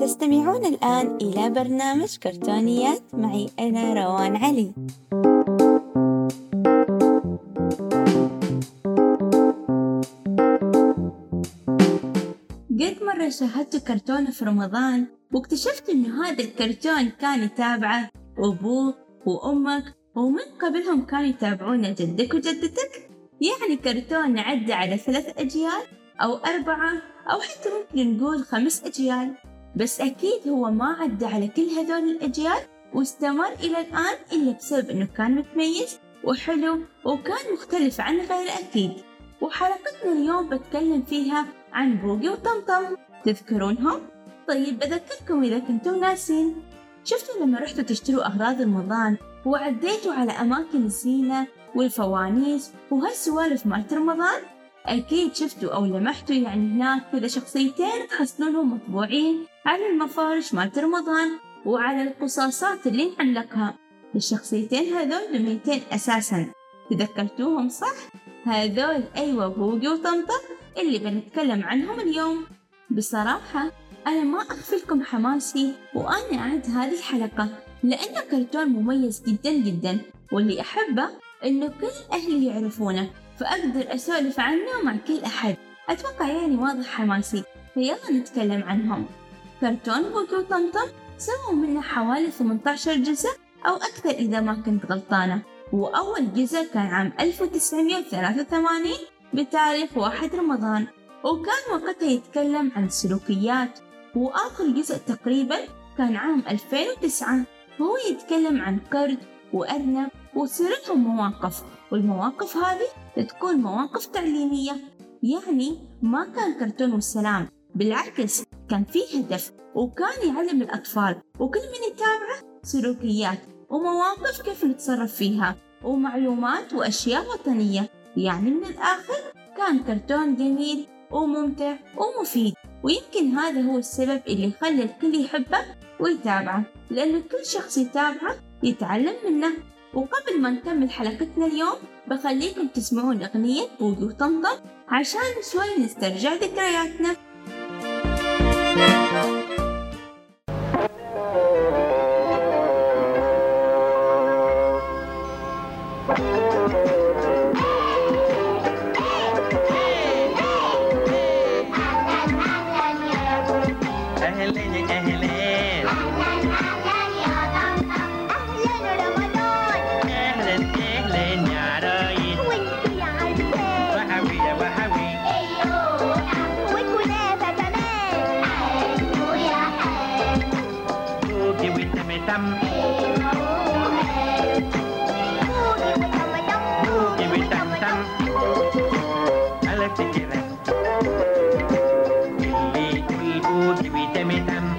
تستمعون الآن إلى برنامج كرتونيات معي أنا روان علي. قد مرة شاهدت كرتون في رمضان واكتشفت إنه هذا الكرتون كان يتابعه أبوك وأمك ومن قبلهم كانوا يتابعون جدك وجدتك. يعني كرتون عدى على ثلاث أجيال أو أربعة. أو حتى ممكن نقول خمس أجيال. بس أكيد هو ما عدى على كل هذول الأجيال واستمر إلى الآن إلا بسبب إنه كان متميز وحلو وكان مختلف عن غيره أكيد. وحلقتنا اليوم بتكلم فيها عن بوقي وطمطم. تذكرونهم؟ طيب بذكركم إذا كنتم ناسين. شفتوا لما رحتوا تشتروا أغراض رمضان وعديتوا على أماكن الزينة والفوانيس وهالسوالف مالت رمضان؟ أكيد شفتوا أو لمحتوا يعني هناك كذا شخصيتين تحصلونهم مطبوعين على المفارش مالت رمضان وعلى القصاصات اللي نعلقها الشخصيتين هذول دميتين أساسا. تذكرتوهم صح؟ هذول أيوة بوقي وطمطم اللي بنتكلم عنهم اليوم. بصراحة أنا ما أخفي لكم حماسي وأنا أعد هذه الحلقة لأنه كرتون مميز جدا جدا واللي أحبه إنه كل أهلي يعرفونه. فأقدر أسولف عنه مع كل أحد. أتوقع يعني واضح حماسي. فيلا نتكلم عنهم. كرتون بوكو طمطم سووا منه حوالي 18 جزء أو أكثر إذا ما كنت غلطانة. وأول جزء كان عام 1983 بتاريخ واحد رمضان. وكان وقتها يتكلم عن السلوكيات وآخر جزء تقريبا كان عام 2009 وهو يتكلم عن قرد وأرنب وتصير لهم مواقف. والمواقف هذه تكون مواقف تعليمية. يعني ما كان كرتون والسلام بالعكس كان فيه هدف وكان يعلم الأطفال وكل من يتابعه سلوكيات ومواقف كيف نتصرف فيها ومعلومات وأشياء وطنية. يعني من الآخر كان كرتون جميل وممتع ومفيد. ويمكن هذا هو السبب اللي خلى الكل يحبه ويتابعه لأنه كل شخص يتابعه يتعلم منه. وقبل ما نكمل حلقتنا اليوم بخليكم تسمعون أغنية بوجو طمطم عشان شوي نسترجع ذكرياتنا. طمطم عملوا الايه بوجي وطمطم بوجي وطمطم بوجي وطمطم في رمضان بوجي وطمطم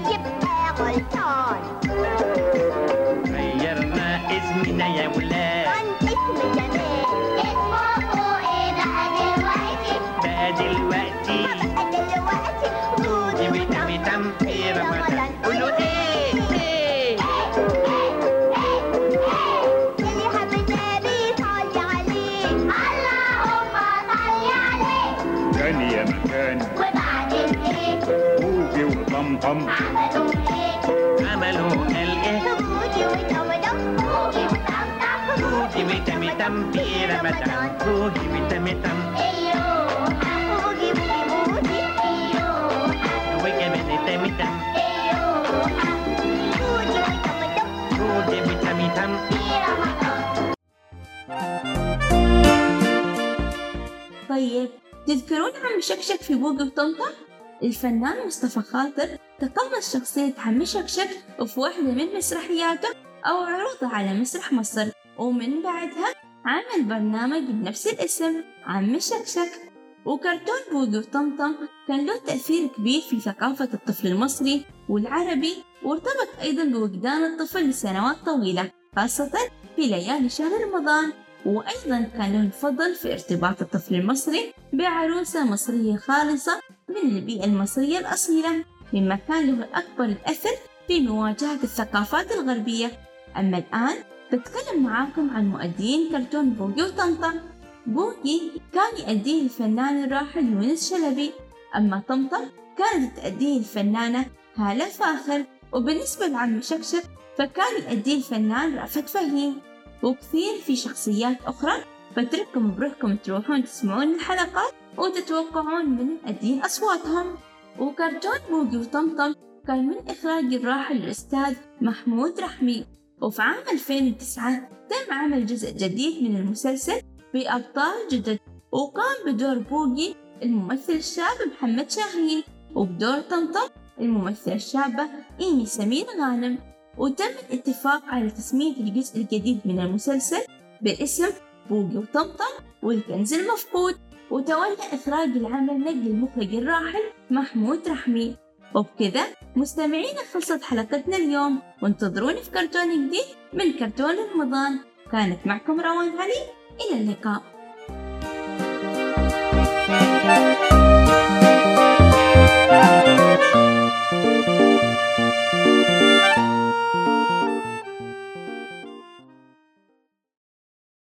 أيوه بوجي بوجي بوجي أيوه وكمان طمطم أيوه بوجي وطمطم بوجي وطمطم في رمضان طيب تذكرون عم شكشك في بوجي وطمطم؟ الفنان مصطفى خاطر تقمص شخصية عم شكشك في واحدة من مسرحياته أو عروضه على مسرح مصر. ومن بعدها عمل برنامج بنفس الاسم عم شكشك. وكرتون بوجو وطمطم كان له تأثير كبير في ثقافة الطفل المصري والعربي وارتبط أيضا بوجدان الطفل لسنوات طويلة خاصة في ليالي شهر رمضان. وأيضا كان له الفضل في ارتباط الطفل المصري بعروسة مصرية خالصة من البيئة المصرية الأصيلة مما كان له أكبر الأثر في مواجهة الثقافات الغربية. أما الآن بتكلم معاكم عن مؤدين كرتون بوقي وطمطم بوقي كان يؤديه الفنان الراحل يونس شلبي. أما طمطم كانت تأديه الفنانة هالة فاخر. وبالنسبة لعم شكشك فكان يأديه الفنان رأفت فهيم. وكثير في شخصيات أخرى بترككم بروحكم تروحون تسمعون الحلقات. وتتوقعون من مؤدين أصواتهم. وكرتون بوقي وطمطم كان من إخراج الراحل الأستاذ محمود رحمي. وفي عام 2009 تم عمل جزء جديد من المسلسل بأبطال جدد. وقام بدور بوقي الممثل الشاب محمد شاهين وبدور طمطم الممثلة الشابة إيمي سمير غانم. وتم الاتفاق على تسمية الجزء الجديد من المسلسل باسم بوقي وطمطم والكنز المفقود. وتولى إخراج العمل نجل المخرج الراحل محمود رحمي. وبكذا مستمعينا خلصت حلقتنا اليوم. وانتظروني في كرتون جديد من كرتون رمضان. كانت معكم روان علي. إلى اللقاء.